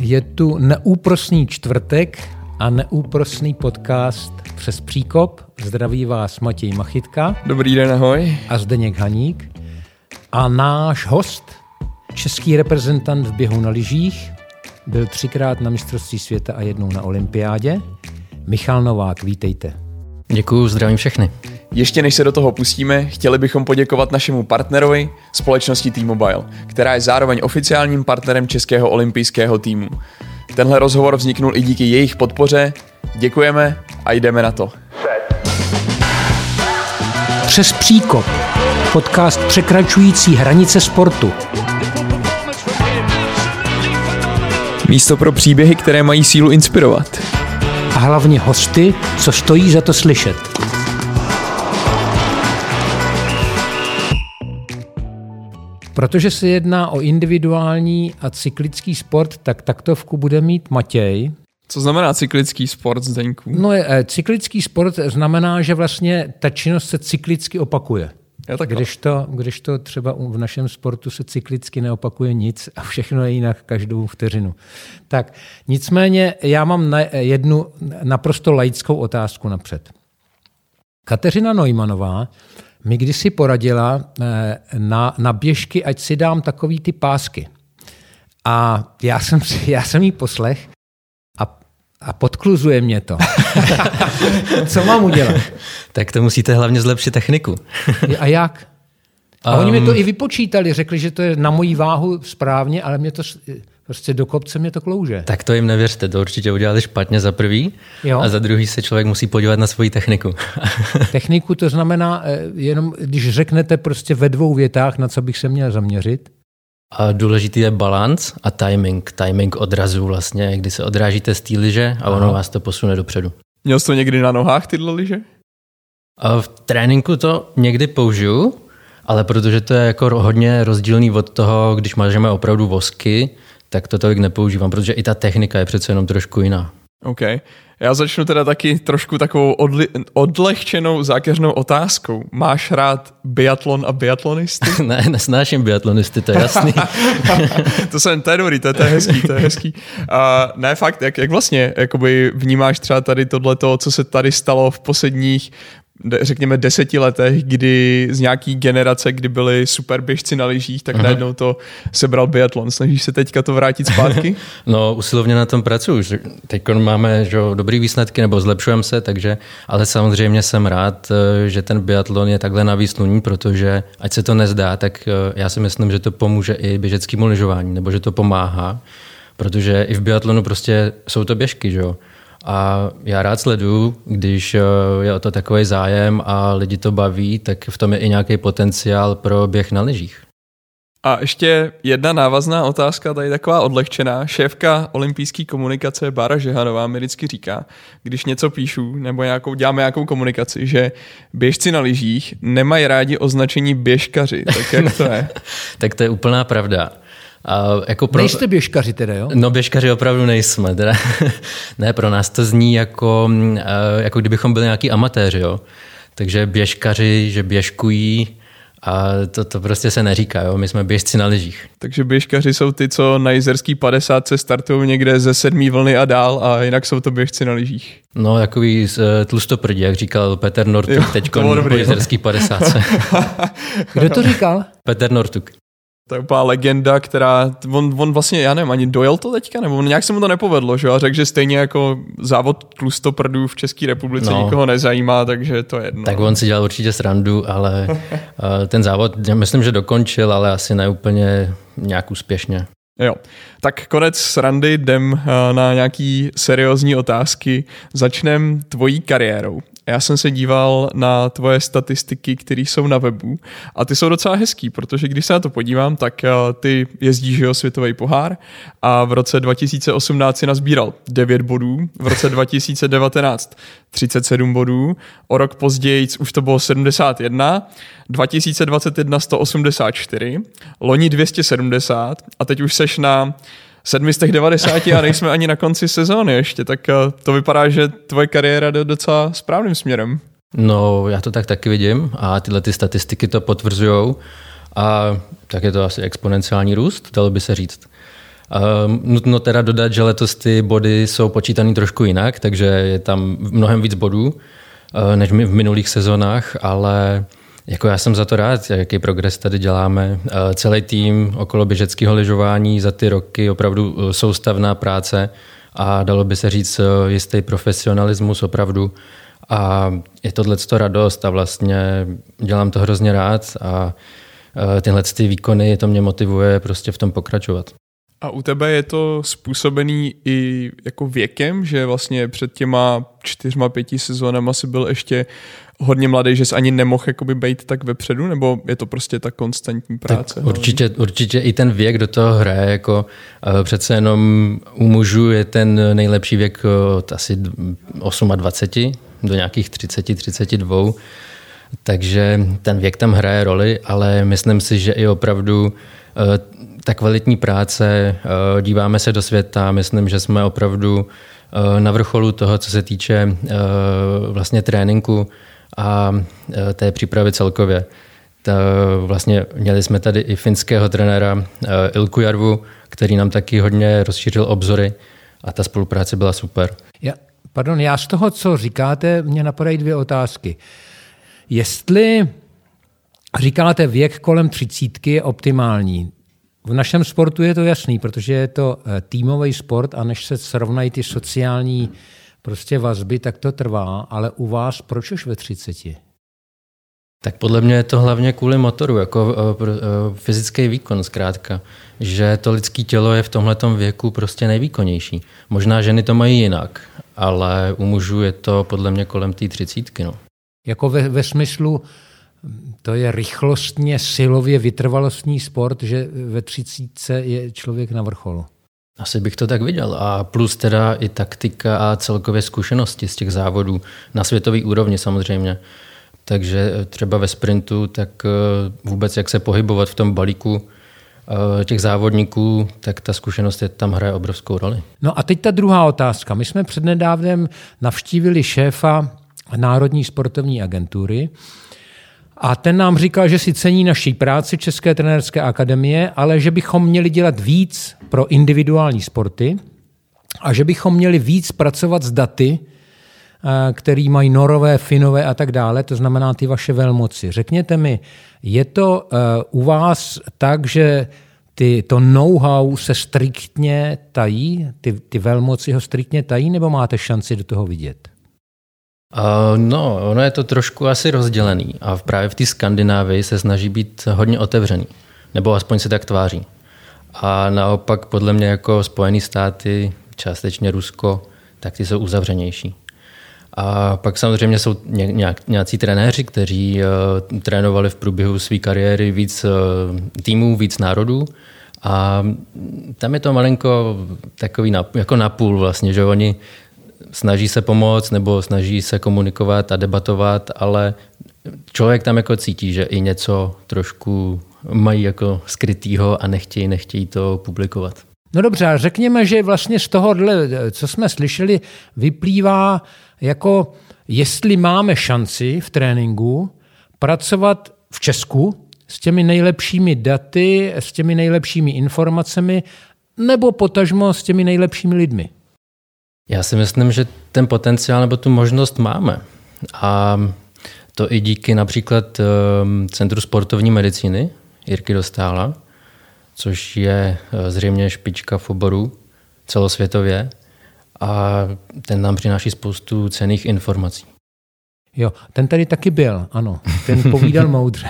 Je tu neúprosný čtvrtek a neúprosný podcast přes příkop. Zdraví vás Matěj Machytka. Dobrý den, ahoj. A Zdeněk Haník. A náš host, český reprezentant v běhu na lyžích, byl třikrát na mistrovství světa a jednou na olympiádě. Michal Novák, vítejte. Děkuji, zdravím všechny. Ještě než se do toho pustíme, chtěli bychom poděkovat našemu partnerovi, společnosti T-Mobile, která je zároveň oficiálním partnerem českého olympijského týmu. Tenhle rozhovor vzniknul i díky jejich podpoře. Děkujeme a jdeme na to. Přes příkop. Podcast překračující hranice sportu. Místo pro příběhy, které mají sílu inspirovat. A hlavně hosty, co stojí za to slyšet. Protože se jedná o individuální a cyklický sport, tak taktovku bude mít Matěj. Co znamená cyklický sport, Zdeňku? No, eh, cyklický sport znamená, že vlastně ta činnost se cyklicky opakuje. když, to, když to třeba v našem sportu se cyklicky neopakuje nic a všechno je jinak každou vteřinu. Tak nicméně já mám na jednu naprosto laickou otázku napřed. Kateřina Neumannová mi kdysi poradila eh, na, na běžky, ať si dám takový ty pásky. A já jsem, já jsem jí poslech a, a podkluzuje mě to. Co mám udělat? Tak to musíte hlavně zlepšit techniku. a jak? A um, oni mi to i vypočítali, řekli, že to je na moji váhu správně, ale mě to Prostě do kopce mě to klouže. Tak to jim nevěřte, to určitě udělali špatně za prvý jo. a za druhý se člověk musí podívat na svoji techniku. techniku to znamená, eh, jenom když řeknete prostě ve dvou větách, na co bych se měl zaměřit? A důležitý je balans a timing. Timing odrazu vlastně, kdy se odrážíte z té liže a ono vás to posune dopředu. Měl jsi to někdy na nohách tyhle liže? A v tréninku to někdy použiju, ale protože to je jako hodně rozdílný od toho, když mážeme opravdu vosky, tak to tolik nepoužívám, protože i ta technika je přece jenom trošku jiná. OK. Já začnu teda taky trošku takovou odli- odlehčenou zákeřnou otázkou. Máš rád biatlon a biatlonisty? ne, nesnáším biatlonisty, to je jasný. to jsem, to je dobrý, to, to je hezký, to je hezký. Uh, ne, fakt, jak, jak vlastně jakoby vnímáš třeba tady tohleto, co se tady stalo v posledních řekněme deseti letech, kdy z nějaký generace, kdy byli super běžci na lyžích, tak uh-huh. najednou to sebral biatlon. Snažíš se teďka to vrátit zpátky? no, usilovně na tom pracuji. Teď máme že, dobrý výsledky, nebo zlepšujeme se, takže, ale samozřejmě jsem rád, eh, že ten biatlon je takhle na sluní, protože ať se to nezdá, tak eh, já si myslím, že to pomůže i běžeckému lyžování, nebo že to pomáhá, protože i v biatlonu prostě jsou to běžky, že jo. A já rád sleduju, když eh, je o to takový zájem a lidi to baví, tak v tom je i nějaký potenciál pro běh na lyžích. A ještě jedna návazná otázka, tady taková odlehčená. Šéfka olympijské komunikace Bára Žehanová mi vždycky říká, když něco píšu nebo nějakou, děláme nějakou komunikaci, že běžci na lyžích nemají rádi označení běžkaři. Tak jak to je? tak to je úplná pravda. A jako pro... Nejste běžkaři teda, jo? No běžkaři opravdu nejsme. Teda. ne, pro nás to zní jako, jako kdybychom byli nějaký amatéři, jo. Takže běžkaři, že běžkují, a to, to prostě se neříká, jo? my jsme běžci na lyžích. Takže běžkaři jsou ty, co na jizerský 50 se startují někde ze sedmý vlny a dál a jinak jsou to běžci na lyžích. No, takový eh, tlustoprdí, jak říkal Petr Nortuk teď po jizerský 50. Kdo to říkal? Petr Nortuk. To je úplná legenda, která, on, on vlastně, já nevím, ani dojel to teďka, nebo nějak se mu to nepovedlo, že a řekl, že stejně jako závod tlustoprdů v České republice no. nikoho nezajímá, takže to je jedno. Tak on si dělal určitě srandu, ale eh, ten závod, myslím, že dokončil, ale asi neúplně nějak úspěšně. Jo, tak konec srandy, jdem eh, na nějaký seriózní otázky. Začnem tvojí kariérou. Já jsem se díval na tvoje statistiky, které jsou na webu a ty jsou docela hezký, protože když se na to podívám, tak eh, ty jezdíš o světový pohár a v roce 2018 si nazbíral 9 bodů, v roce 2019 37 bodů, o rok později už to bylo 71, 2021 184, loni 270 a teď už seš na sedmi z těch 90 a nejsme ani na konci sezóny ještě, tak eh, to vypadá, že tvoje kariéra jde docela správným směrem. No, já to tak taky vidím a tyhle ty statistiky to potvrzují a tak je to asi exponenciální růst, dalo by se říct. Nutno teda dodat, že letos ty body jsou počítané trošku jinak, takže je tam mnohem víc bodů než my v minulých sezónách, ale jako já jsem za to rád, jaký progres tady děláme. Celý tým okolo běžeckého lyžování za ty roky opravdu e, soustavná práce a dalo by se říct e, jistý profesionalismus opravdu. A je tohle to radost a vlastně dělám to hrozně rád a tyhle ty výkony, to mě motivuje prostě v tom pokračovat. A u tebe je to způsobený i jako věkem, že vlastně před těma čtyřma, pěti sezónama si byl ještě hodně mladý, že jsi ani nemohl jakoby být tak vepředu, nebo je to prostě ta konstantní práce? Tak určitě, určitě i ten věk do toho hraje, jako uh, přece jenom u mužů je ten nejlepší věk od asi 28 do nějakých 30, 32, takže ten věk tam hraje roli, ale myslím si, že i opravdu ta kvalitní práce, uh, díváme se do světa, myslím, že jsme opravdu na vrcholu toho, co se týče vlastně tréninku, a té přípravy celkově. Ta, vlastně měli jsme tady i finského trenéra Ilku Jarvu, který nám taky hodně rozšířil obzory a ta spolupráce byla super. Já, pardon, já z toho, co říkáte, mě napadají dvě otázky. Jestli říkáte věk kolem třicítky je optimální, v našem sportu je to jasný, protože je to e, týmový sport a než se srovnají ty sociální prostě vazby, tak to trvá, ale u vás proč už ve 30? Tak podle mě je to hlavně kvůli motoru, jako eh, eh, fyzický výkon zkrátka, že to lidské tělo je v tomhle věku prostě nejvýkonnější. Možná ženy to mají jinak, ale u mužů je to podle mě kolem té třicítky. No. Jako ve, ve smyslu, to je rychlostně, silově vytrvalostní sport, že ve třicítce je člověk na vrcholu. Asi bych to tak viděl. A plus teda i taktika a celkově zkušenosti z těch závodů na světové úrovni samozřejmě. Takže eh, třeba ve sprintu, tak eh, vůbec jak se pohybovat v tom balíku eh, těch závodníků, tak ta zkušenost je, tam hraje obrovskou roli. No a teď ta druhá otázka. My jsme přednedávnem navštívili šéfa Národní sportovní agentury a ten nám říkal, že si cení naší práci České trenérské akademie, ale že bychom měli dělat víc pro individuální sporty a že bychom měli víc pracovat s daty, eh, který mají norové, finové a tak dále, to znamená ty vaše velmoci. Řekněte mi, je to uh, u vás tak, že ty, to know-how se striktně tají, ty, ty velmoci ho striktně tají, nebo máte šanci do toho vidět? Uh, no, ono je to trošku asi rozdělený a právě v té Skandinávii se snaží být hodně otevřený, nebo aspoň se tak tváří. A naopak podle mě jako Spojené státy, částečně Rusko, tak ty jsou uzavřenější. A pak samozřejmě jsou nějak, nějací trenéři, kteří uh, trénovali v průběhu své kariéry víc uh, týmů, víc národů. A tam je to malinko takový na, jako napůl vlastně, že oni snaží se pomoct nebo snaží se komunikovat a debatovat, ale člověk tam jako cítí, že i něco trošku mají jako skrytýho a nechtějí, nechtějí to publikovat. No dobře, řekněme, že vlastně z tohohle, co jsme slyšeli, vyplývá jako, jestli máme šanci v tréninku pracovat v Česku s těmi nejlepšími daty, s těmi nejlepšími informacemi, nebo potažmo s těmi nejlepšími lidmi. Já si myslím, že ten potenciál nebo tu možnost máme. A to i díky například ehm, Centru sportovní medicíny Jirky Dostála, což je eh, zřejmě špička v oboru celosvětově a ten nám přináší spoustu cených informací. Jo, ten tady taky byl, ano. Ten povídal moudře.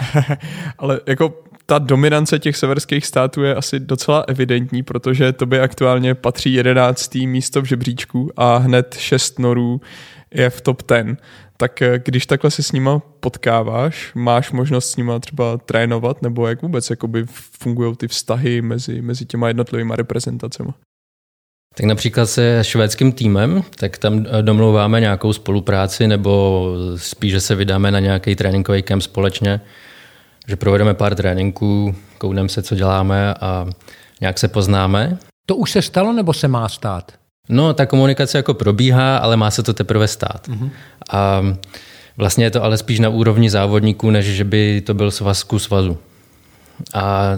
Ale jako ta dominance těch severských států je asi docela evidentní, protože to by aktuálně patří 11. místo v žebříčku a hned 6 norů je v top 10. Tak eh, když takhle se s nima potkáváš, máš možnost s nima třeba trénovat, nebo jak vůbec jakoby fungují ty vztahy mezi, mezi těma jednotlivými reprezentacemi? Tak například se švédským týmem, tak tam eh, domlouváme nějakou spolupráci nebo spíš, že se vydáme na nějaký tréninkový kemp společně že provedeme pár tréninků, koudneme se, co děláme a nějak se poznáme. To už se stalo nebo se má stát? No, ta komunikace jako probíhá, ale má se to teprve stát. Mm-hmm. A vlastně je to ale spíš na úrovni závodníků, než že by to byl svazku svazu. a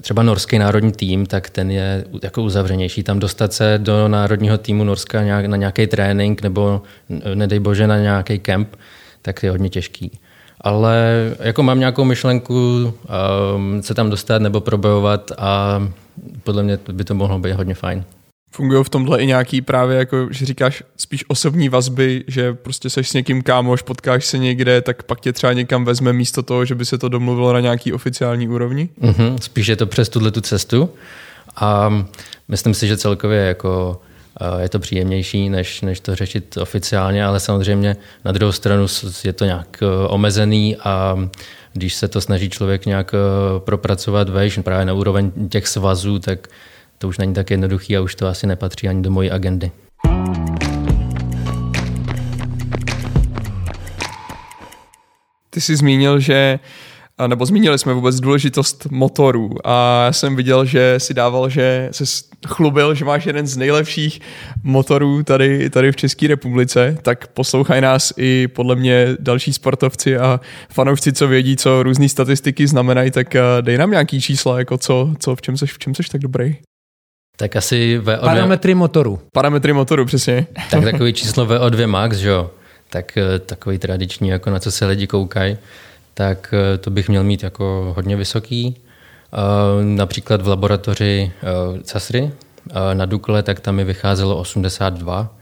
třeba norský národní tým, tak ten je jako uzavřenější. Tam dostat se do národního týmu Norska na nějaký trénink nebo nedej bože na nějaký kemp, tak je hodně těžký. Ale jako mám nějakou myšlenku um, se tam dostat nebo probojovat a podle mě by to mohlo být hodně fajn. Fungují v tomhle i nějaký právě, jako, že říkáš spíš osobní vazby, že prostě seš s někým kámoš, potkáš se někde, tak pak tě třeba někam vezme místo toho, že by se to domluvilo na nějaký oficiální úrovni? Mm-hmm, spíš je to přes tuhle tu cestu a myslím si, že celkově jako je to příjemnější, než, než to řešit oficiálně, ale samozřejmě na druhou stranu je to nějak e, omezený a když se to snaží člověk nějak e, propracovat vejš, právě na úroveň těch svazů, tak to už není tak jednoduchý a už to asi nepatří ani do mojí agendy. Ty jsi zmínil, že nebo zmínili jsme vůbec důležitost motorů a já jsem viděl, že si dával, že se chlubil, že máš jeden z nejlepších motorů tady, tady v České republice, tak poslouchaj nás i podle mě další sportovci a fanoušci, co vědí, co různé statistiky znamenají, tak eh, dej nám nějaký čísla, jako co, co v, čem seš, v čem seš tak dobrý. Tak asi VO2... Parametry motoru. Parametry motoru, přesně. Tak takový číslo VO2 max, že jo? Tak eh, takový tradiční, jako na co se lidi koukají, tak eh, to bych měl mít jako hodně vysoký. Eh, například v laboratoři CASRY na Dukle, tak tam mi vycházelo 82.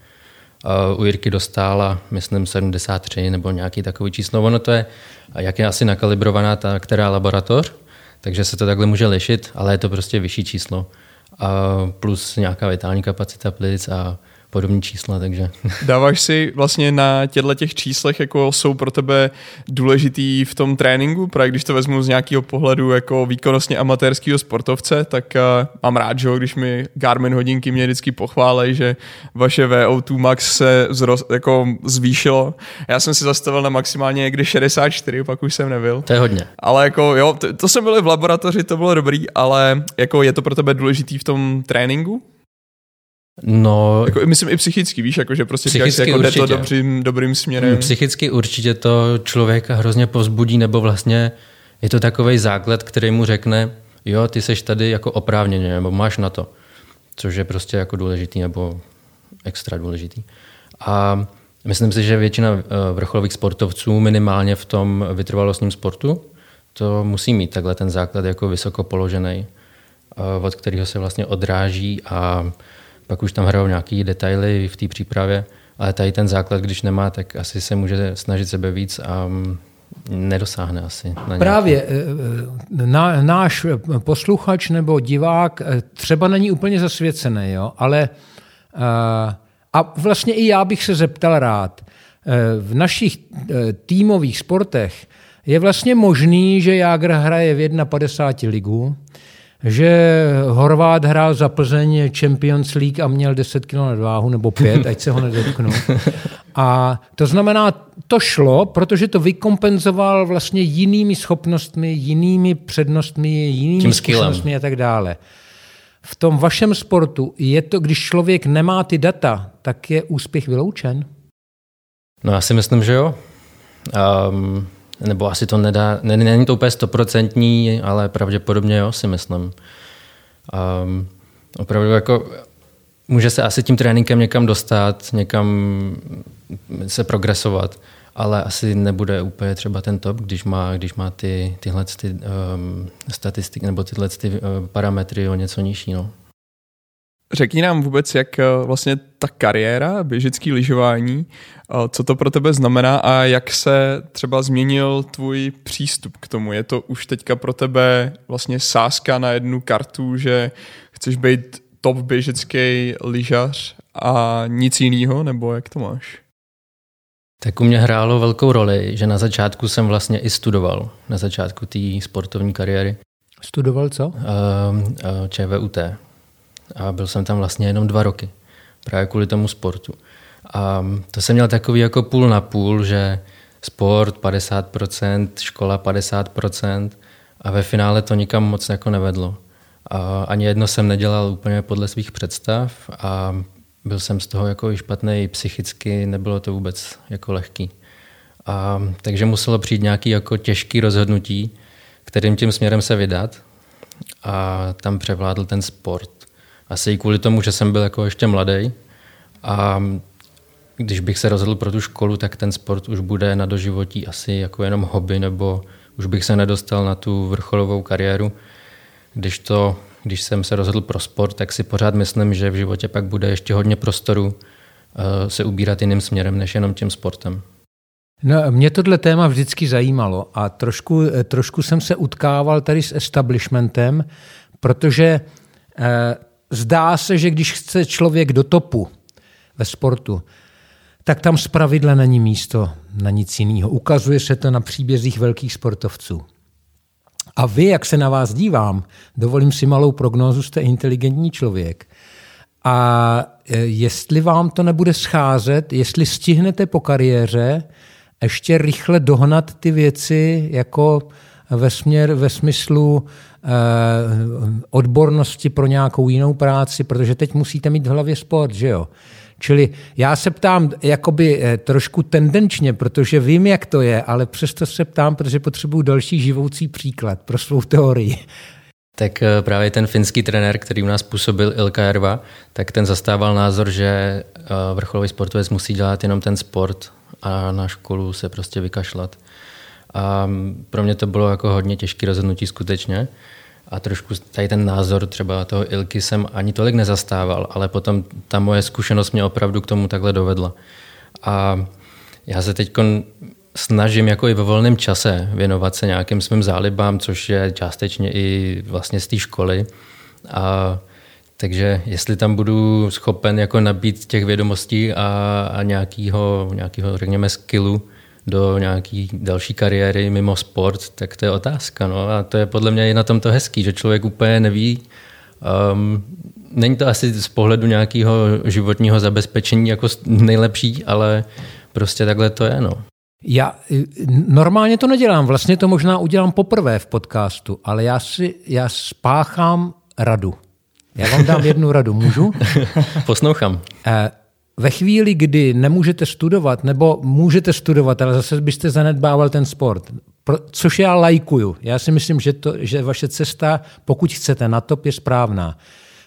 U Jirky dostála, myslím, 73 nebo nějaký takový číslo. Ono to je, jak je asi nakalibrovaná ta která laboratoř, takže se to takhle může lišit, ale je to prostě vyšší číslo plus nějaká vitální kapacita plic a podobné čísla, takže... Dáváš si vlastně na těchto těch číslech, jako jsou pro tebe důležitý v tom tréninku, právě když to vezmu z nějakého pohledu jako výkonnostně amatérského sportovce, tak uh, mám rád, že když mi Garmin hodinky mě vždycky pochválej, že vaše VO2 max se zroz, jako zvýšilo. Já jsem si zastavil na maximálně někdy 64, pak už jsem nebyl. To je hodně. Ale jako jo, to, to jsem byl v laboratoři, to bylo dobrý, ale jako je to pro tebe důležitý v tom tréninku? No, jako, myslím i psychicky, víš, jako, že prostě psychicky říkáš, jako jde to dobrým, dobrým směrem. Hmm, psychicky určitě to člověka hrozně povzbudí, nebo vlastně je to takový základ, který mu řekne, jo, ty seš tady jako oprávněně, nebo máš na to, což je prostě jako důležitý, nebo extra důležitý. A myslím si, že většina eh, vrcholových sportovců minimálně v tom vytrvalostním sportu to musí mít takhle ten základ jako vysoko položený, eh, od kterého se vlastně odráží a pak už tam hrajou nějaké detaily v té přípravě, ale tady ten základ, když nemá, tak asi se může snažit sebe víc a mm, nedosáhne asi. Na Právě eh, eh, na, náš posluchač nebo divák eh, třeba není úplně zasvěcený, jo? ale a vlastně i já bych se zeptal rád. V našich týmových sportech je vlastně možný, že Jágr hraje v 51 ligu, že Horvát hrál za Plzeň Champions League a měl 10 kg váhu nebo 5, ať se ho nedotknu. A to znamená, to šlo, protože to vykompenzoval vlastně jinými schopnostmi, jinými přednostmi, jinými zkušenostmi a tak dále. V tom vašem sportu je to, když člověk nemá ty data, tak je úspěch vyloučen? No já si myslím, že jo. Um, nebo asi to nedá, není to úplně stoprocentní, ale pravděpodobně jo, si myslím. Um, opravdu jako může se asi tím tréninkem někam dostat, někam se progresovat, ale asi nebude úplně třeba ten top, když má, když má ty, tyhle ty, um, statistiky nebo tyhle ty, uh, parametry o něco nižší. No. Řekni nám vůbec, jak eh, vlastně ta kariéra, běžecký lyžování, eh, co to pro tebe znamená a jak se třeba změnil tvůj přístup k tomu. Je to už teďka pro tebe vlastně sázka na jednu kartu, že chceš být top běžecký lyžař a nic jiného, nebo jak to máš? Tak u mě hrálo velkou roli, že na začátku jsem vlastně i studoval, na začátku té sportovní kariéry. Studoval co? Uh, uh, ČVUT, a byl jsem tam vlastně jenom dva roky, právě kvůli tomu sportu. A to jsem měl takový jako půl na půl, že sport 50%, škola 50% a ve finále to nikam moc jako nevedlo. A ani jedno jsem nedělal úplně podle svých představ a byl jsem z toho jako i špatný psychicky, nebylo to vůbec jako lehký. A, takže muselo přijít nějaký jako těžký rozhodnutí, kterým tím směrem se vydat a tam převládl ten sport. Asi i kvůli tomu, že jsem byl jako ještě mladý a když bych se rozhodl pro tu školu, tak ten sport už bude na doživotí asi jako jenom hobby, nebo už bych se nedostal na tu vrcholovou kariéru. Když, to, když jsem se rozhodl pro sport, tak si pořád myslím, že v životě pak bude ještě hodně prostoru eh, se ubírat jiným směrem, než jenom tím sportem. No, mě tohle téma vždycky zajímalo a trošku, eh, trošku jsem se utkával tady s establishmentem, protože eh, zdá se, že když chce člověk do topu ve sportu, tak tam zpravidla není místo na nic jiného. Ukazuje se to na příbězích velkých sportovců. A vy, jak se na vás dívám, dovolím si malou prognózu, jste inteligentní člověk. A e, jestli vám to nebude scházet, jestli stihnete po kariéře ještě rychle dohnat ty věci jako ve, směr, ve smyslu eh, odbornosti pro nějakou jinou práci, protože teď musíte mít v hlavě sport, že jo? Čili já se ptám jakoby eh, trošku tendenčně, protože vím, jak to je, ale přesto se ptám, protože potřebuji další živoucí příklad pro svou teorii. Tak eh, právě ten finský trenér, který u nás působil Ilka Jarva, tak ten zastával názor, že vrcholový sportovec musí dělat jenom ten sport a na školu se prostě vykašlat. A pro mě to bylo jako hodně těžké rozhodnutí skutečně. A trošku tady ten názor třeba toho Ilky jsem ani tolik nezastával, ale potom ta moje zkušenost mě opravdu k tomu takhle dovedla. A já se teď snažím jako i ve volném čase věnovat se nějakým svým zálibám, což je částečně i vlastně z té školy. A takže jestli tam budu schopen jako nabít těch vědomostí a, a nějakého, nějakého, řekněme, skillu, do nějaký další kariéry mimo sport, tak to je otázka. No. A to je podle mě i na tom to hezký, že člověk úplně neví. Um, není to asi z pohledu nějakého životního zabezpečení jako nejlepší, ale prostě takhle to je. No. Já normálně to nedělám, vlastně to možná udělám poprvé v podcastu, ale já si já spáchám radu. Já vám dám jednu radu, můžu? Poslouchám. Ve chvíli, kdy nemůžete studovat, nebo můžete studovat, ale zase byste zanedbával ten sport, což já lajkuju. Já si myslím, že, to, že vaše cesta, pokud chcete na top, je správná.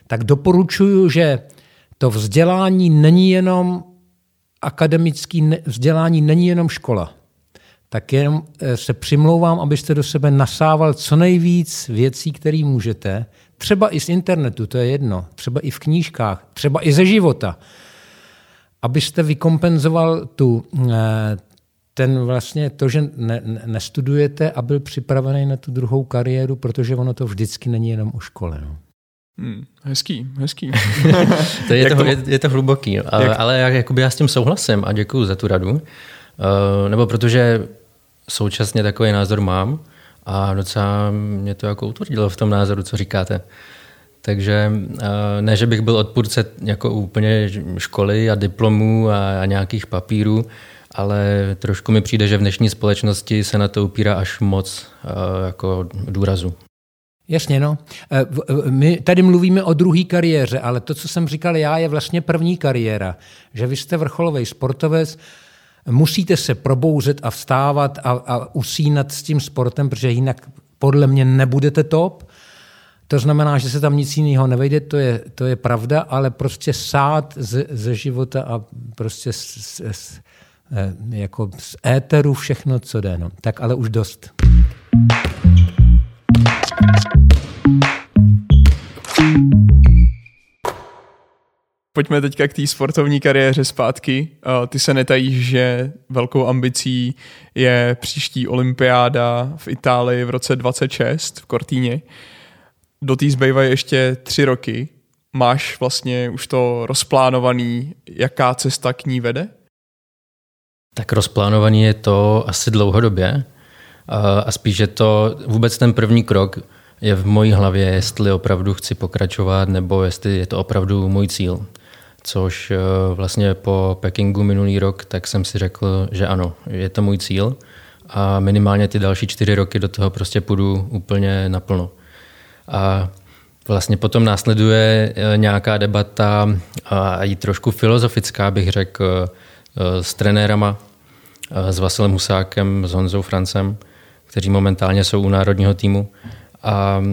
Tak doporučuju, že to vzdělání není jenom akademický vzdělání, není jenom škola. Tak jenom eh, se přimlouvám, abyste do sebe nasával co nejvíc věcí, které můžete. Třeba i z internetu, to je jedno. Třeba i v knížkách, třeba i ze života abyste vykompenzoval tu, eh, ten vlastně to, že ne, nestudujete a byl připravený na tu druhou kariéru, protože ono to vždycky není jenom o škole. No. Hmm, hezký, hezký. to je, to, je, je to hluboký, ale, jak? ale já, jakoby já s tím souhlasím a děkuji za tu radu. Uh, nebo protože současně takový názor mám a docela mě to jako utvrdilo v tom názoru, co říkáte. Takže eh, ne, že bych byl odpůrce jako úplně školy a diplomů a, nějakých papírů, ale trošku mi přijde, že v dnešní společnosti se na to upírá až moc eh, jako důrazu. Jasně, no. Eh, my tady mluvíme o druhé kariéře, ale to, co jsem říkal já, je vlastně první kariéra. Že vy jste vrcholový sportovec, musíte se probouzet a vstávat a, a usínat s tím sportem, protože jinak podle mě nebudete top. To znamená, že se tam nic jiného nevejde, to je, to je pravda, ale prostě sát ze, ze života a prostě z, z, z, eh, jako z éteru všechno, co jde. No. Tak ale už dost. Pojďme teďka k té sportovní kariéře zpátky. Ty se netajíš, že velkou ambicí je příští olympiáda v Itálii v roce 26 v Cortíně do té zbývají ještě tři roky. Máš vlastně už to rozplánovaný, jaká cesta k ní vede? Tak rozplánovaný je to asi dlouhodobě a spíš je to vůbec ten první krok je v mojí hlavě, jestli opravdu chci pokračovat nebo jestli je to opravdu můj cíl. Což e, vlastně po Pekingu minulý rok, tak jsem si řekl, že ano, je to můj cíl a minimálně ty další čtyři roky do toho prostě půjdu úplně naplno. A vlastně potom následuje e, nějaká debata a i trošku filozofická, bych řekl, e, s trenérama, e, s Vasilem Husákem, s Honzou Francem, kteří momentálně jsou u národního týmu. A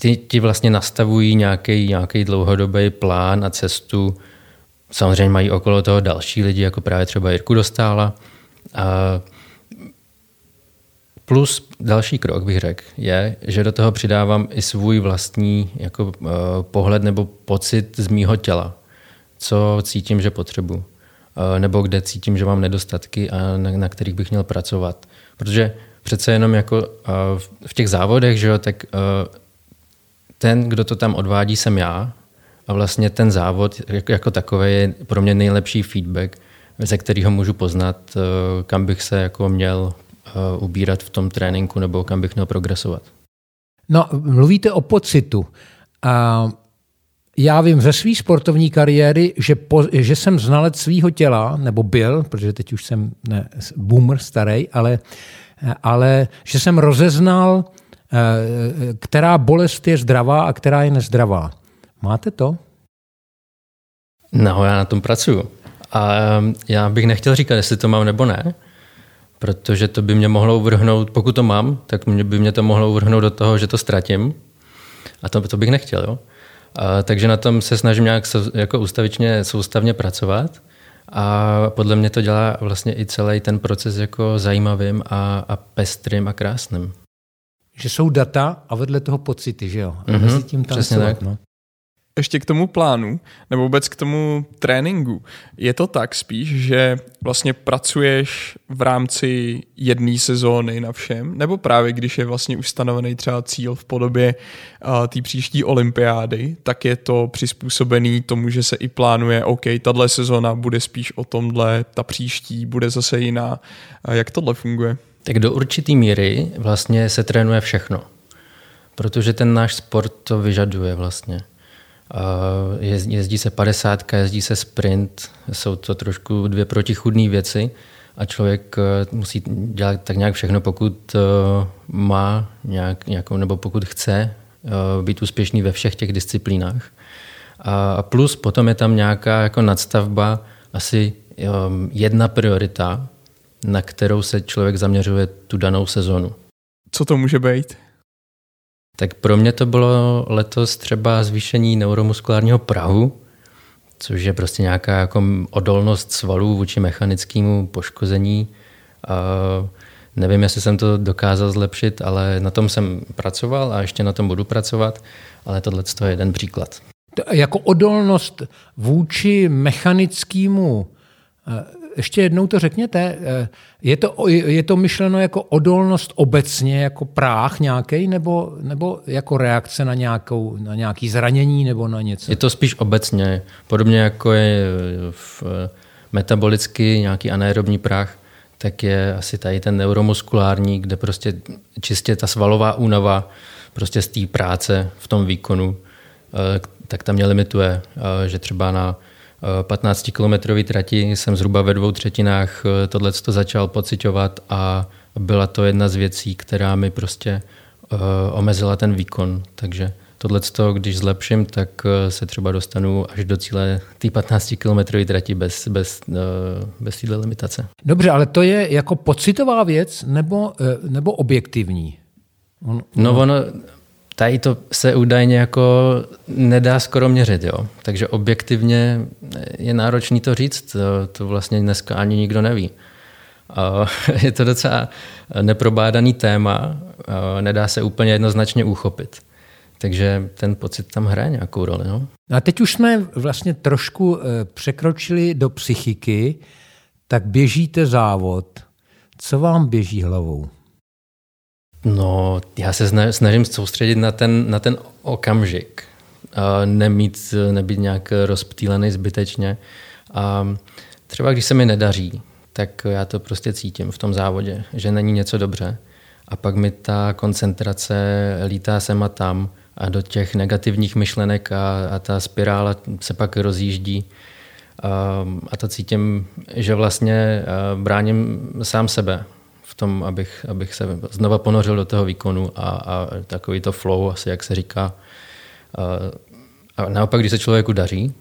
ty, ti vlastně nastavují nějaký, nějaký dlouhodobý plán a cestu. Samozřejmě mají okolo toho další lidi, jako právě třeba Jirku Dostála. A plus další krok, bych řekl, je, že do toho přidávám i svůj vlastní jako, uh, pohled nebo pocit z mýho těla, co cítím, že potřebuji. Uh, nebo kde cítím, že mám nedostatky a na, na kterých bych měl pracovat. Protože přece jenom jako uh, v těch závodech, že jo, tak uh, ten, kdo to tam odvádí, jsem já. A vlastně ten závod jako, jako takový je pro mě nejlepší feedback, ze kterého můžu poznat, kam bych se jako měl ubírat v tom tréninku nebo kam bych měl progresovat. No, mluvíte o pocitu. A já vím ze své sportovní kariéry, že, po, že jsem znalec svého těla, nebo byl, protože teď už jsem ne, boomer starý, ale, ale že jsem rozeznal, eh, která bolest je zdravá a která je nezdravá. Máte to? No, já na tom pracuju. A já bych nechtěl říkat, jestli to mám nebo ne, protože to by mě mohlo uvrhnout, pokud to mám, tak mě by mě to mohlo uvrhnout do toho, že to ztratím. A to, to bych nechtěl. Jo? A, takže na tom se snažím nějak sou, jako ustavičně, soustavně pracovat. A podle mě to dělá vlastně i celý ten proces jako zajímavým a, a pestrým a krásným. Že jsou data a vedle toho pocity, že jo? A mm-hmm, mezi tím přesně tak. No ještě k tomu plánu, nebo vůbec k tomu tréninku. Je to tak spíš, že vlastně pracuješ v rámci jedné sezóny na všem, nebo právě když je vlastně ustanovený třeba cíl v podobě uh, té příští olympiády, tak je to přizpůsobený tomu, že se i plánuje, OK, tahle sezóna bude spíš o tomhle, ta příští bude zase jiná. Uh, jak tohle funguje? Tak do určitý míry vlastně se trénuje všechno, protože ten náš sport to vyžaduje vlastně. Jezdí se 50, jezdí se sprint, jsou to trošku dvě protichudné věci a člověk eh, musí dělat tak nějak všechno, pokud eh, má nějak, nějakou, nebo pokud chce eh, být úspěšný ve všech těch disciplínách. A plus potom je tam nějaká jako nadstavba, asi jedna priorita, na kterou se člověk zaměřuje tu danou sezonu. Co to může být? Tak pro mě to bylo letos třeba zvýšení neuromuskulárního prahu, což je prostě nějaká jako odolnost svalů vůči mechanickému poškození. Nevím, jestli jsem to dokázal zlepšit, ale na tom jsem pracoval a ještě na tom budu pracovat, ale tohle je jeden příklad. Jako odolnost vůči mechanickému ještě jednou to řekněte. Eh, je to, je to myšleno jako odolnost obecně, jako práh nějaký, nebo, nebo jako reakce na, nějakou, na nějaký zranění nebo na něco? Je to spíš obecně. Podobně jako je v metabolicky nějaký anaerobní práh, tak je asi tady ten neuromuskulární, kde prostě čistě ta svalová únava prostě z té práce v tom výkonu, eh, tak tam mě limituje, eh, že třeba na 15-kilometrové trati jsem zhruba ve dvou třetinách eh, tohle začal pocitovat a byla to jedna z věcí, která mi prostě uh, omezila ten výkon. Takže tohle, když zlepším, tak uh, se třeba dostanu až do cíle té 15 kilometrové trati bez, bez, bez téhle limitace. Dobře, ale to je jako pocitová věc nebo, nebo objektivní? On, on... No ono, Tady to se údajně jako nedá skoro měřit, jo. Takže objektivně je náročný to říct, to, to vlastně dneska ani nikdo neví. Je to docela neprobádaný téma, nedá se úplně jednoznačně uchopit. Takže ten pocit tam hraje nějakou roli. No. A teď už jsme vlastně trošku e, překročili do psychiky, tak běžíte závod. Co vám běží hlavou? No, já se snažím soustředit na ten, na ten okamžik. Nemít, nebýt nějak rozptýlený zbytečně. A třeba když se mi nedaří, tak já to prostě cítím v tom závodě, že není něco dobře. A pak mi ta koncentrace lítá sem a tam a do těch negativních myšlenek a, a ta spirála se pak rozjíždí. A, a to cítím, že vlastně bráním sám sebe v tom, abych, abych se znova ponořil do toho výkonu a, a takový to flow, asi jak se říká. A, a naopak, když se člověku daří,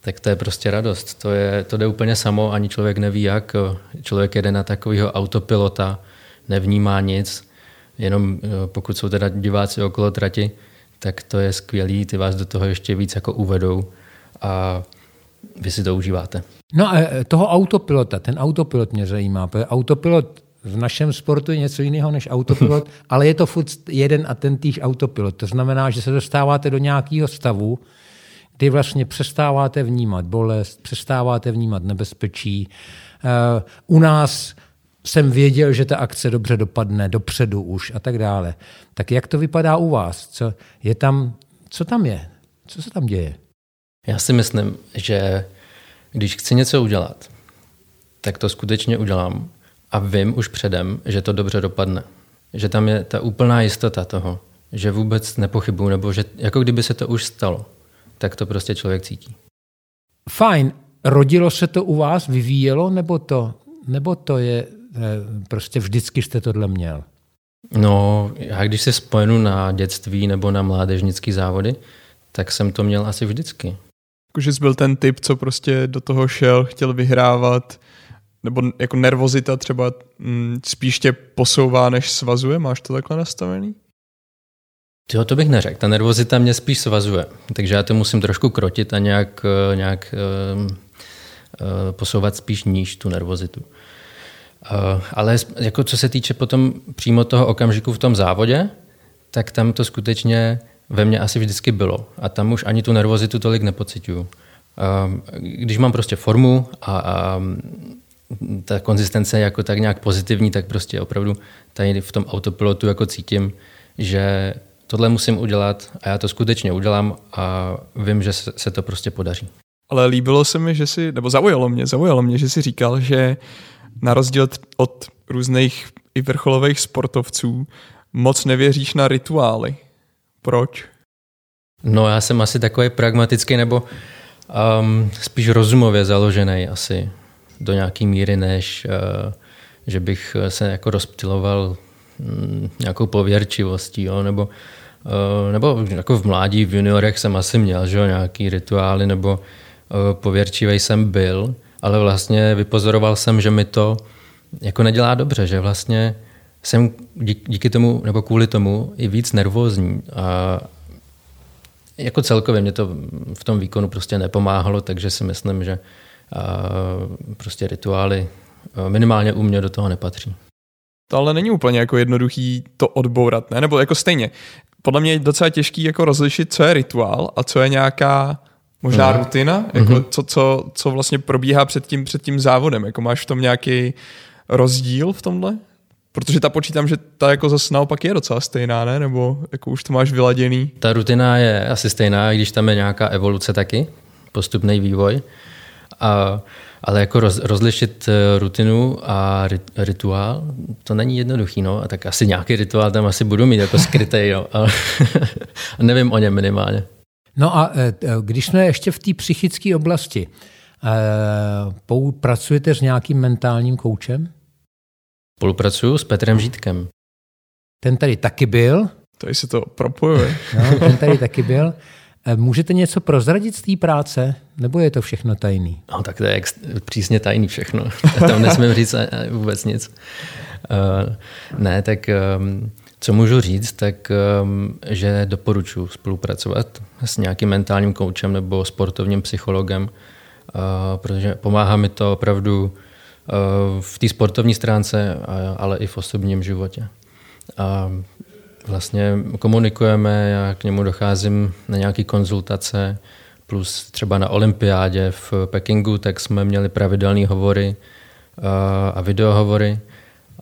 tak to je prostě radost. To, je, to jde úplně samo, ani člověk neví jak. Člověk jede na takového autopilota, nevnímá nic, jenom pokud jsou teda diváci okolo trati, tak to je skvělý, ty vás do toho ještě víc jako uvedou a vy si to užíváte. No a toho autopilota, ten autopilot mě zajímá, protože autopilot v našem sportu je něco jiného než autopilot, ale je to furt jeden a ten týž autopilot. To znamená, že se dostáváte do nějakého stavu, kdy vlastně přestáváte vnímat bolest, přestáváte vnímat nebezpečí. Eh, u nás jsem věděl, že ta akce dobře dopadne, dopředu už a tak dále. Tak jak to vypadá u vás? Co, je tam, co tam je? Co se tam děje? Já si myslím, že když chci něco udělat, tak to skutečně udělám a vím už předem, že to dobře dopadne. Že tam je ta úplná jistota toho, že vůbec nepochybuju, nebo že jako kdyby se to už stalo, tak to prostě člověk cítí. Fajn. Rodilo se to u vás, vyvíjelo, nebo to, nebo to je, eh, prostě vždycky jste tohle měl? No, já když se spojenu na dětství nebo na mládežnické závody, tak jsem to měl asi vždycky. Jakože jsi byl ten typ, co prostě do toho šel, chtěl vyhrávat, nebo jako nervozita třeba mm, spíš tě posouvá, než svazuje? Máš to takhle nastavený? Jo, to bych neřekl. Ta nervozita mě spíš svazuje. Takže já to musím trošku krotit a nějak, eh, nějak uh, uh, posouvat spíš níž tu nervozitu. Uh, ale jako co se týče potom přímo toho okamžiku v tom závodě, tak tam to skutečně ve mně asi vždycky bylo. A tam už ani tu nervozitu tolik nepocituju. Uh, když mám prostě formu a, a ta konzistence jako tak nějak pozitivní, tak prostě opravdu tady v tom autopilotu jako cítím, že tohle musím udělat a já to skutečně udělám a vím, že se to prostě podaří. Ale líbilo se mi, že si, nebo zaujalo mě, zaujalo mě, že si říkal, že na rozdíl od různých i vrcholových sportovců moc nevěříš na rituály. Proč? No já jsem asi takový pragmatický nebo um, spíš rozumově založený asi do nějaké míry, než uh, že bych se jako rozptiloval um, nějakou pověrčivostí, jo, nebo uh, nebo jako v mládí, v juniorech jsem asi měl že jo, nějaký rituály, nebo uh, pověrčivý jsem byl, ale vlastně vypozoroval jsem, že mi to jako nedělá dobře, že vlastně jsem díky tomu nebo kvůli tomu i víc nervózní a jako celkově mě to v tom výkonu prostě nepomáhalo, takže si myslím, že prostě rituály minimálně u mě do toho nepatří. To ale není úplně jako jednoduchý to odbourat, ne? Nebo jako stejně. Podle mě je docela těžký jako rozlišit, co je rituál a co je nějaká možná mm. rutina, jako mm-hmm. co, co, co vlastně probíhá před tím, před tím závodem. Jako máš v tom nějaký rozdíl v tomhle? Protože ta počítám, že ta jako zase naopak je docela stejná, ne? Nebo jako už to máš vyladěný? Ta rutina je asi stejná, když tam je nějaká evoluce taky, postupný vývoj. A, ale jako roz, rozlišit eh, rutinu a rit, rituál, to není jednoduchý, no. A tak asi nějaký rituál tam asi budu mít jako skrytý, jo. A, a nevím o něm minimálně. No a eh, když jsme ještě v té psychické oblasti, eh, pracujete s nějakým mentálním koučem? Spolupracuju s Petrem Žítkem. Ten tady taky byl. Tady se to propojuje. No, ten tady taky byl. E, můžete něco prozradit z té práce, nebo je to všechno tajný? No, tak to je přísně tajný všechno. Tam nesmím říct vůbec nic. Uh, ne, tak um, co můžu říct, tak um, že doporučuji spolupracovat s nějakým mentálním koučem nebo sportovním psychologem, uh, protože pomáhá mi to opravdu Eh, v té sportovní stránce, ale i v osobním životě. A vlastně komunikujeme, já k němu docházím na nějaké konzultace, plus třeba na olympiádě v Pekingu, tak jsme měli pravidelné hovory a videohovory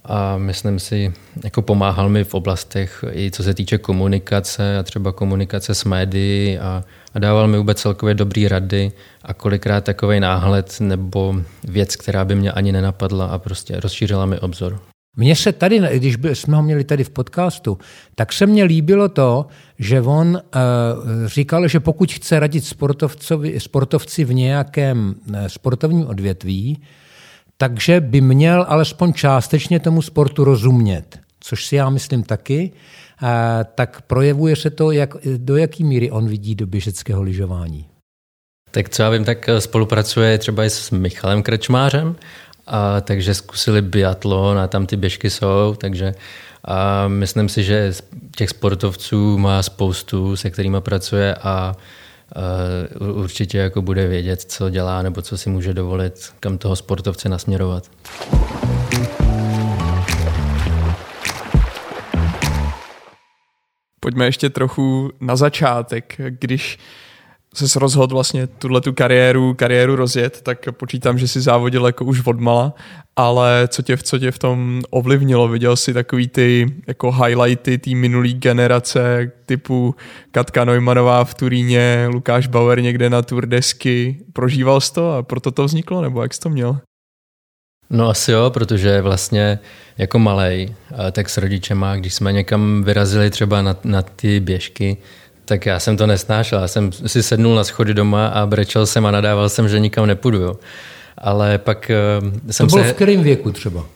a myslím si, jako pomáhal mi v oblastech i co se týče komunikace a třeba komunikace s médií a, a dával mi vůbec celkově dobrý rady a kolikrát takový náhled nebo věc, která by mě ani nenapadla a prostě rozšířila mi obzor. Mně se tady, když jsme ho měli tady v podcastu, tak se mně líbilo to, že on uh, říkal, že pokud chce radit sportovci v nějakém uh, sportovním odvětví, takže by měl alespoň částečně tomu sportu rozumět, což si já myslím taky, tak projevuje se to, jak, do jaké míry on vidí do běžeckého lyžování. Tak co já vím, tak spolupracuje třeba i s Michalem Krečmářem A, takže zkusili biatlon a tam ty běžky jsou, takže a myslím si, že těch sportovců má spoustu, se kterými pracuje a uh, určitě jako bude vědět, co dělá nebo co si může dovolit, kam toho sportovce nasměrovat. Pojďme ještě trochu na začátek, když se rozhodl vlastně tuhle tu kariéru, kariéru rozjet, tak počítám, že si závodil jako už odmala, ale co tě, co tě v tom ovlivnilo? Viděl jsi takový ty jako highlighty té minulý generace typu Katka Neumannová v Turíně, Lukáš Bauer někde na Tour desky. Prožíval jsi to a proto to vzniklo, nebo jak jsi to měl? No asi jo, protože vlastně jako malej, tak s rodičema, když jsme někam vyrazili třeba na, na ty běžky, tak já jsem to nesnášel. Já jsem si sednul na schody doma a brečel jsem a nadával jsem, že nikam nepůjdu. Jo. Ale pak uh, jsem to bylo se... v kterém věku třeba?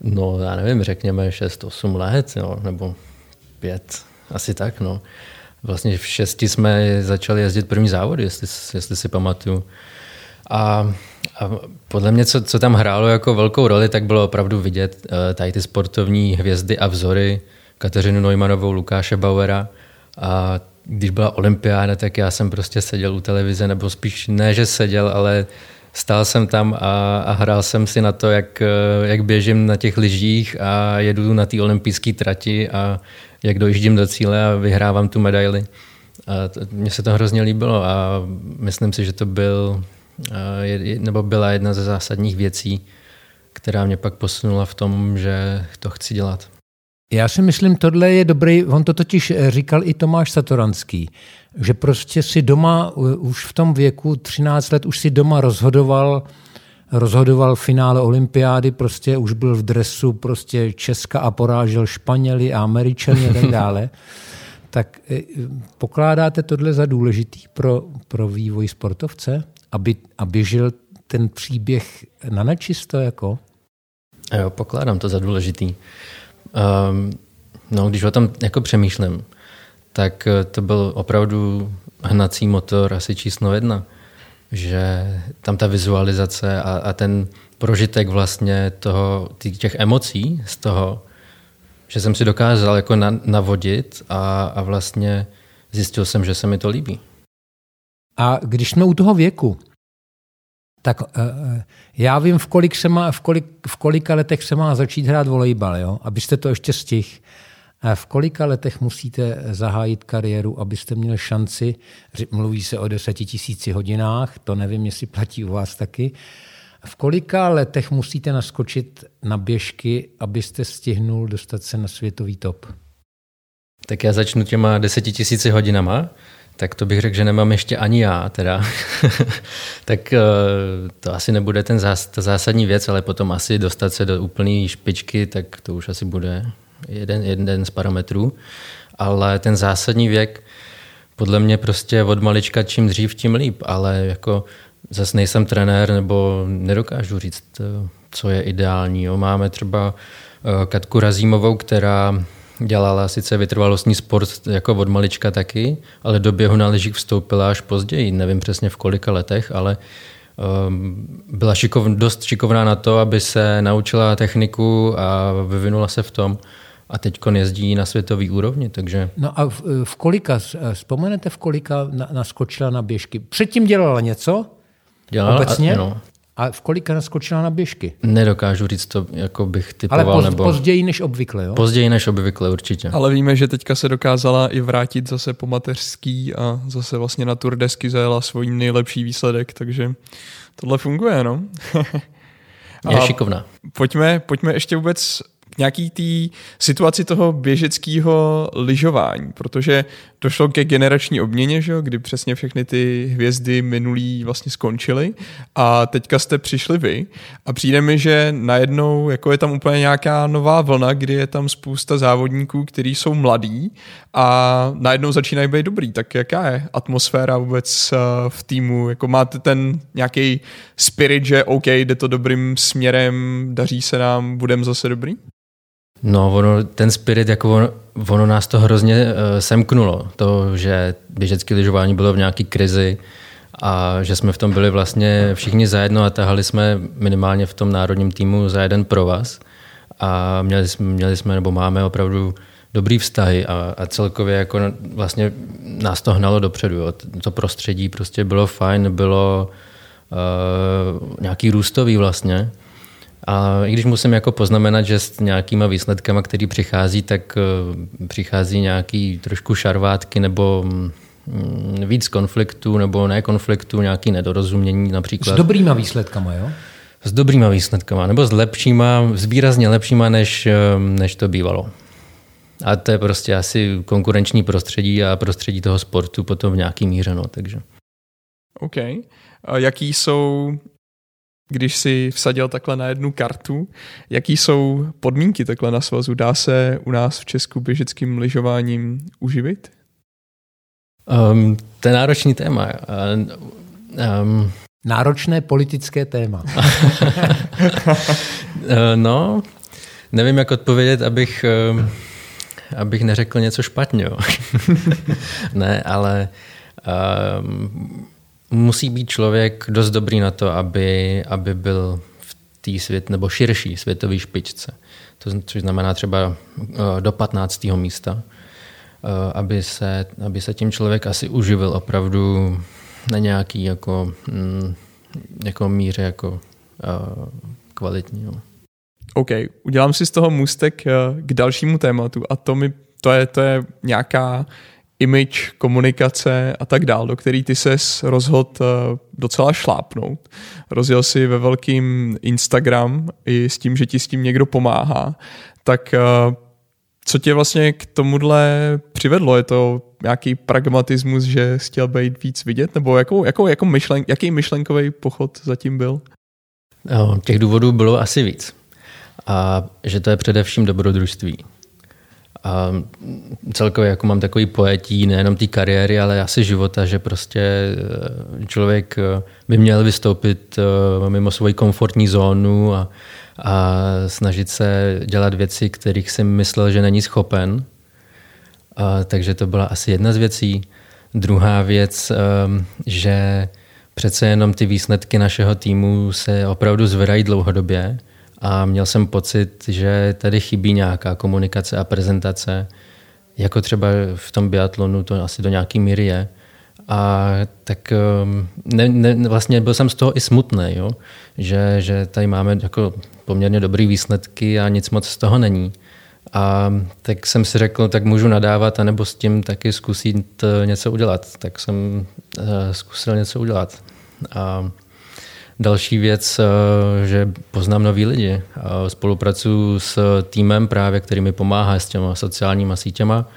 No, já nevím, řekněme 6-8 let, jo, nebo 5, asi tak, no. Vlastně v šesti jsme začali jezdit první závody, jestli, jestli si pamatuju. A, a podle mě, co, co tam hrálo jako velkou roli, tak bylo opravdu vidět uh, tady ty sportovní hvězdy a vzory, Kateřinu Neumannovou, Lukáše Bauera. A když byla olympiáda, tak já jsem prostě seděl u televize, nebo spíš ne, že seděl, ale stál jsem tam a, a hrál jsem si na to, jak, jak běžím na těch lyžích a jedu na té olympijské trati a jak dojíždím do cíle a vyhrávám tu medaili. A mně se to hrozně líbilo a myslím si, že to byl, nebo byla jedna ze zásadních věcí, která mě pak posunula v tom, že to chci dělat. Já si myslím, tohle je dobrý, on to totiž eh, říkal i Tomáš Satoranský, že prostě si doma už v tom věku 13 let už si doma rozhodoval rozhodoval finále olympiády, prostě už byl v dresu prostě Česka a porážel Španěli a Američany a tak dále. tak eh, pokládáte tohle za důležitý pro, pro vývoj sportovce, aby, aby žil ten příběh na nečisto jako? Jo, pokládám to za důležitý. Um, no, když o tom jako přemýšlím, tak eh, to byl opravdu hnací motor asi číslo jedna. Že tam ta vizualizace a, a ten prožitek vlastně toho, těch emocí z toho, že jsem si dokázal jako na, navodit a, a vlastně zjistil jsem, že se mi to líbí. A když jsme u toho věku, tak uh, já vím, v, kolik se má, v, kolik, v kolika letech se má začít hrát volejbal, jo? abyste to ještě stihl. V kolika letech musíte zahájit kariéru, abyste měli šanci, mluví se o deseti tisíci hodinách, to nevím, jestli platí u vás taky, v kolika letech musíte naskočit na běžky, abyste stihnul dostat se na světový top? Tak já začnu těma deseti tisíci hodinama tak to bych řekl, že nemám ještě ani já teda. tak eh, to asi nebude ten zás, ta zásadní věc, ale potom asi dostat se do úplné špičky, tak to už asi bude jeden, jeden z parametrů. Ale ten zásadní věk, podle mě prostě od malička čím dřív, tím líp, ale jako zase nejsem trenér nebo nedokážu říct, eh, co je ideální. Jo. Máme třeba eh, Katku Razímovou, která Dělala sice vytrvalostní sport jako od malička taky, ale do běhu na lyžích vstoupila až později. Nevím přesně v kolika letech, ale um, byla šikov, dost šikovná na to, aby se naučila techniku a vyvinula se v tom. A teď jezdí na světový úrovni, takže... No a v, v kolika, vzpomenete v kolika naskočila na běžky? Předtím dělala něco? Dělala, Obecně? A, no. A v kolika naskočila na běžky? Nedokážu říct to, jako bych typoval. Ale poz, nebo... později než obvykle, jo? Později než obvykle, určitě. Ale víme, že teďka se dokázala i vrátit zase po mateřský a zase vlastně na Tour desky zajela svůj nejlepší výsledek, takže tohle funguje, no. je šikovná. Pojďme, pojďme ještě vůbec nějaký té situaci toho běžeckého lyžování, protože došlo ke generační obměně, že kdy přesně všechny ty hvězdy minulý vlastně skončily a teďka jste přišli vy a přijde mi, že najednou jako je tam úplně nějaká nová vlna, kdy je tam spousta závodníků, kteří jsou mladí a najednou začínají být dobrý. Tak jaká je atmosféra vůbec eh, v týmu? Jako máte ten nějaký spirit, že OK, jde to dobrým směrem, daří se nám, budeme zase dobrý? No, ono, ten spirit, jako ono, ono nás to hrozně uh, semknulo. To, že běžecké lyžování bylo v nějaké krizi a že jsme v tom byli vlastně všichni zajedno a tahali jsme minimálně v tom národním týmu za jeden pro vás a měli jsme, měli jsme nebo máme opravdu dobrý vztahy a, a celkově jako vlastně nás to hnalo dopředu. Jo. To prostředí prostě bylo fajn, bylo uh, nějaký růstový vlastně. A i když musím jako poznamenat, že s nějakýma výsledkama, který přichází, tak uh, přichází nějaký trošku šarvátky nebo um, víc konfliktů nebo ne konfliktů, nějaký nedorozumění například. S dobrýma výsledkama, jo? S dobrýma výsledkama, nebo s lepšíma, s výrazně lepšíma, než, než to bývalo. A to je prostě asi konkurenční prostředí a prostředí toho sportu potom v nějaký míře. No, takže. OK. A jaký jsou, když si vsadil takhle na jednu kartu, jaký jsou podmínky takhle na svazu? Dá se u nás v Česku běžeckým lyžováním uživit? Um, to je náročný téma. Um, Náročné politické téma. no, nevím, jak odpovědět, abych... Um, abych neřekl něco špatně. ne, ale um, musí být člověk dost dobrý na to, aby, aby byl v té svět, nebo širší světové špičce. To, což znamená třeba uh, do 15. místa, uh, aby, se, aby se tím člověk asi uživil opravdu na nějaký jako, mm, jako míře jako uh, kvalitní. Jo. OK, udělám si z toho můstek eh, k dalšímu tématu a to, mi, to, je, to je nějaká image, komunikace a tak dál, do který ty ses rozhod eh, docela šlápnout. Rozjel si ve velkým Instagram i s tím, že ti s tím někdo pomáhá. Tak eh, co tě vlastně k tomuhle přivedlo? Je to nějaký pragmatismus, že chtěl být víc vidět? Nebo jakou, jakou, jakou myšlen, jaký myšlenkový pochod zatím byl? Těch důvodů bylo asi víc a že to je především dobrodružství. A celkově jako mám takový pojetí nejenom té kariéry, ale asi života, že prostě eh, člověk eh, by měl vystoupit eh, mimo svoji komfortní zónu a, a snažit se dělat věci, kterých si myslel, že není schopen. A, takže to byla asi jedna z věcí. Druhá věc, že přece jenom ty výsledky našeho týmu se opravdu zvedají dlouhodobě a měl jsem pocit, že tady chybí nějaká komunikace a prezentace, jako třeba v tom biatlonu to asi do nějaké míry je. A tak um, ne, ne, vlastně byl jsem z toho i smutný, jo? Že, že tady máme jako poměrně dobré výsledky a nic moc z toho není. A tak jsem si řekl, tak můžu nadávat, anebo s tím taky zkusit eh, něco udělat. Tak jsem uh, zkusil něco udělat. A Další věc, eh, že poznám nový lidi. Spolupracuju s týmem právě, který mi pomáhá s těma sociálníma sítěma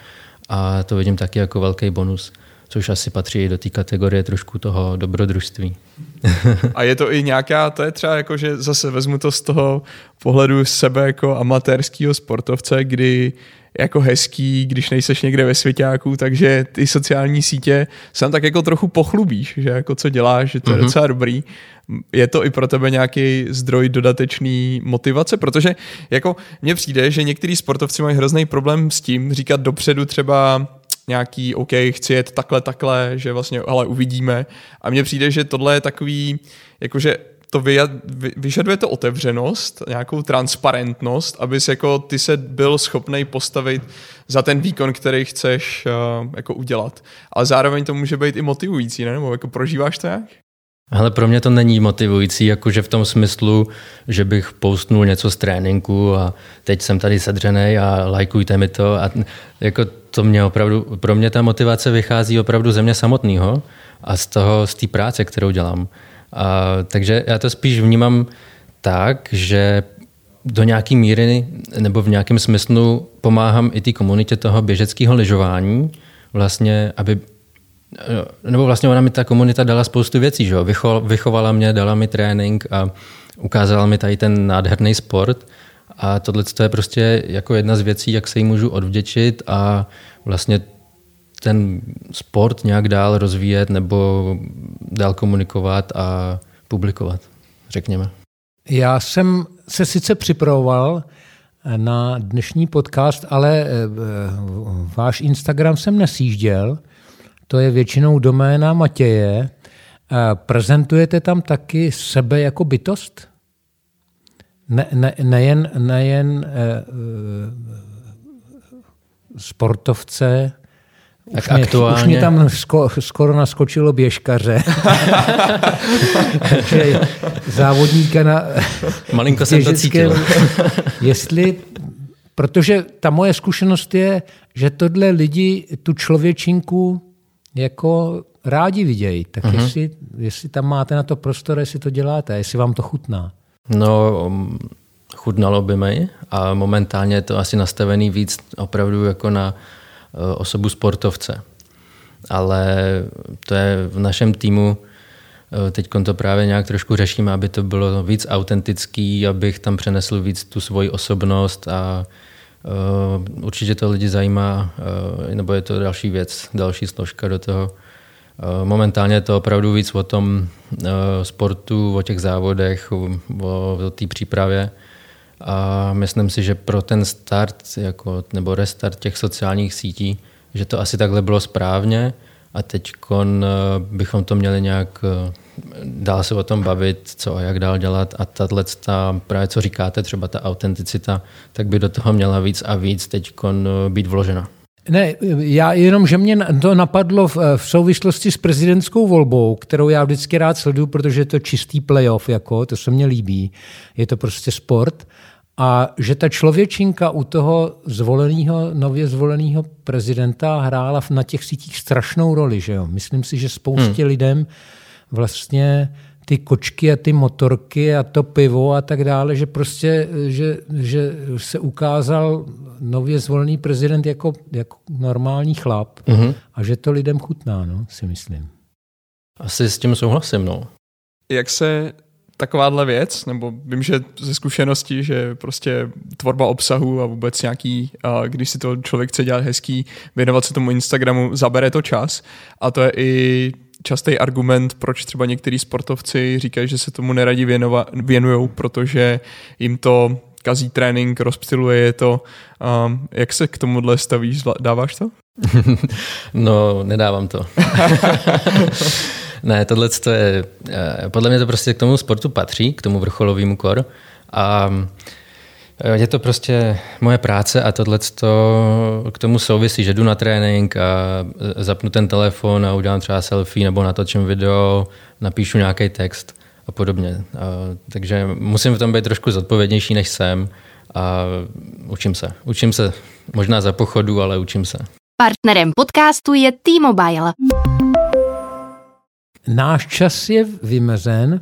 a to vidím taky jako velký bonus což asi patří do té kategorie trošku toho dobrodružství. A je to i nějaká, to je třeba jako, že zase vezmu to z toho pohledu sebe jako amatérského sportovce, kdy jako hezký, když nejseš někde ve svěťáku, takže ty sociální sítě se tak jako trochu pochlubíš, že jako co děláš, že to je mm-hmm. docela dobrý. Je to i pro tebe nějaký zdroj dodatečný motivace? Protože jako mně přijde, že některý sportovci mají hrozný problém s tím říkat dopředu třeba nějaký, OK, chci jet takhle, takhle, že vlastně, ale uvidíme. A mně přijde, že tohle je takový, jakože to vyžaduje to otevřenost, nějakou transparentnost, abys jako ty se byl schopný postavit za ten výkon, který chceš uh, jako udělat. Ale zároveň to může být i motivující, ne? Nebo jako prožíváš to jak? Ale pro mě to není motivující, jakože v tom smyslu, že bych postnul něco z tréninku a teď jsem tady sedřený a lajkujte mi to. A jako to mě opravdu, pro mě ta motivace vychází opravdu ze mě samotného a z toho, z té práce, kterou dělám. A, takže já to spíš vnímám tak, že do nějaké míry nebo v nějakém smyslu pomáhám i té komunitě toho běžeckého lyžování, vlastně, aby nebo vlastně ona mi ta komunita dala spoustu věcí, že? vychovala mě, dala mi trénink a ukázala mi tady ten nádherný sport a tohle je prostě jako jedna z věcí, jak se jí můžu odvděčit a vlastně ten sport nějak dál rozvíjet nebo dál komunikovat a publikovat, řekněme. Já jsem se sice připravoval na dnešní podcast, ale eh, váš Instagram jsem nesjížděl. To je většinou doména Matěje prezentujete tam taky sebe jako bytost? Ne, ne, nejen nejen uh, sportovce, tak už, mě, aktuálně... už mě tam sko, skoro naskočilo běžkaře. Závodníka na Malinko jsem to cítil. jestli, protože ta moje zkušenost je, že tohle lidi tu člověčinku jako rádi vidějí. Tak uh-huh. jestli, jestli tam máte na to prostor, jestli to děláte, jestli vám to chutná. No, um, chutnalo by mi a momentálně je to asi nastavený víc opravdu jako na osobu sportovce. Ale to je v našem týmu, uh, teď to právě nějak trošku řešíme, aby to bylo víc autentický, abych tam přenesl víc tu svoji osobnost a uh, určitě to lidi zajímá, nebo je to další věc, další složka do toho. Momentálně je to opravdu víc o tom sportu, o těch závodech, o, o té přípravě. A myslím si, že pro ten start jako, nebo restart těch sociálních sítí, že to asi takhle bylo správně a teď bychom to měli nějak eh, dál se o tom bavit, co a jak dál dělat a tato, ta, právě co říkáte, třeba ta autenticita, tak by do toho měla víc a víc teď eh, být vložena. Ne, já jenom, že mě to napadlo v, v souvislosti s prezidentskou volbou, kterou já vždycky rád sleduju, protože je to čistý playoff, jako, to se mně líbí. Je to prostě sport. A že ta člověčinka u toho zvoleného, nově zvoleného prezidenta hrála na těch sítích strašnou roli. Že jo? Myslím si, že spoustě hmm. lidem vlastně ty kočky a ty motorky a to pivo a tak dále, že prostě, že, že se ukázal nově zvolený prezident jako, jako normální chlap mm-hmm. a že to lidem chutná, no, si myslím. Asi s tím souhlasím, no. Jak se takováhle věc, nebo vím, že ze zkušenosti, že prostě tvorba obsahu a vůbec nějaký, a když si to člověk chce dělat hezký, věnovat se tomu Instagramu, zabere to čas a to je i častý argument, proč třeba některý sportovci říkají, že se tomu neradi věnují, protože jim to kazí trénink, rozptiluje je to. Um, jak se k tomuhle stavíš? Dáváš to? no, nedávám to. ne, tohle to je, eh, podle mě to prostě k tomu sportu patří, k tomu vrcholovému kor. A eh, je to prostě moje práce a tohle k tomu souvisí, že jdu na trénink a eh, zapnu ten telefon a udělám třeba selfie nebo natočím video, napíšu nějaký text a podobně. A, takže musím v tom být trošku zodpovědnější, než jsem a učím se. Učím se možná za pochodu, ale učím se. Partnerem podcastu je T-Mobile. Náš čas je vymezen.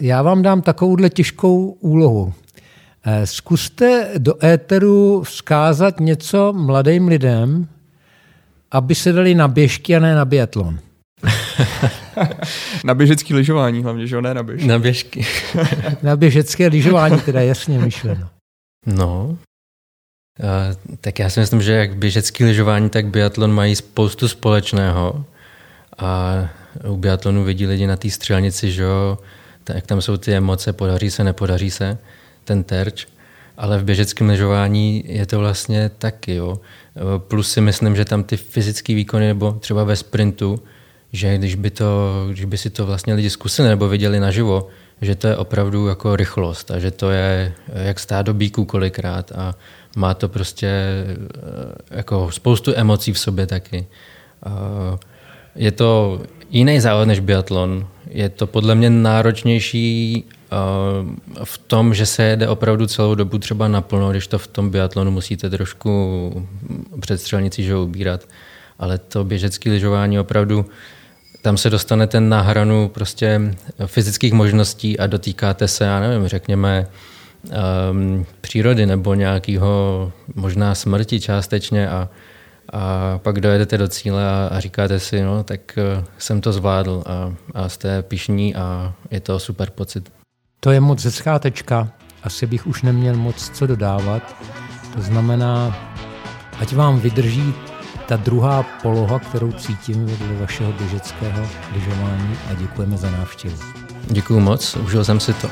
Já vám dám takovouhle těžkou úlohu. Zkuste do éteru vzkázat něco mladým lidem, aby se dali na běžky a ne na biatlon. na běžecký lyžování hlavně, že jo? Ne na běžky. Na běžky. na běžecké lyžování, teda jasně myšleno. No, a, tak já si myslím, že jak běžecký lyžování, tak biatlon mají spoustu společného. A u biatlonu vidí lidi na té střelnici, že jo, jak tam jsou ty emoce, podaří se, nepodaří se, ten terč. Ale v běžeckém lyžování je to vlastně taky. Jo. Plus si myslím, že tam ty fyzické výkony, nebo třeba ve sprintu, že když by, to, když by si to vlastně lidi zkusili nebo viděli naživo, že to je opravdu jako rychlost a že to je jak stát do bíků kolikrát a má to prostě eh, jako spoustu emocí v sobě taky. Je to jiný závod než biatlon. Je to podle mě náročnější eh, v tom, že se jede opravdu celou dobu třeba naplno, když to v tom biatlonu musíte trošku před střelnicí že ubírat. Ale to běžecké lyžování opravdu tam se dostanete na hranu prostě fyzických možností a dotýkáte se, já nevím, řekněme, um, přírody nebo nějakého možná smrti částečně a, a pak dojedete do cíle a, a říkáte si, no tak uh, jsem to zvládl a, a jste pišní a je to super pocit. To je moc hezká tečka. Asi bych už neměl moc co dodávat. To znamená, ať vám vydrží ta druhá poloha, kterou cítím vedle vašeho běžeckého lyžování a děkujeme za návštěvu. Děkuji moc, užil jsem si to.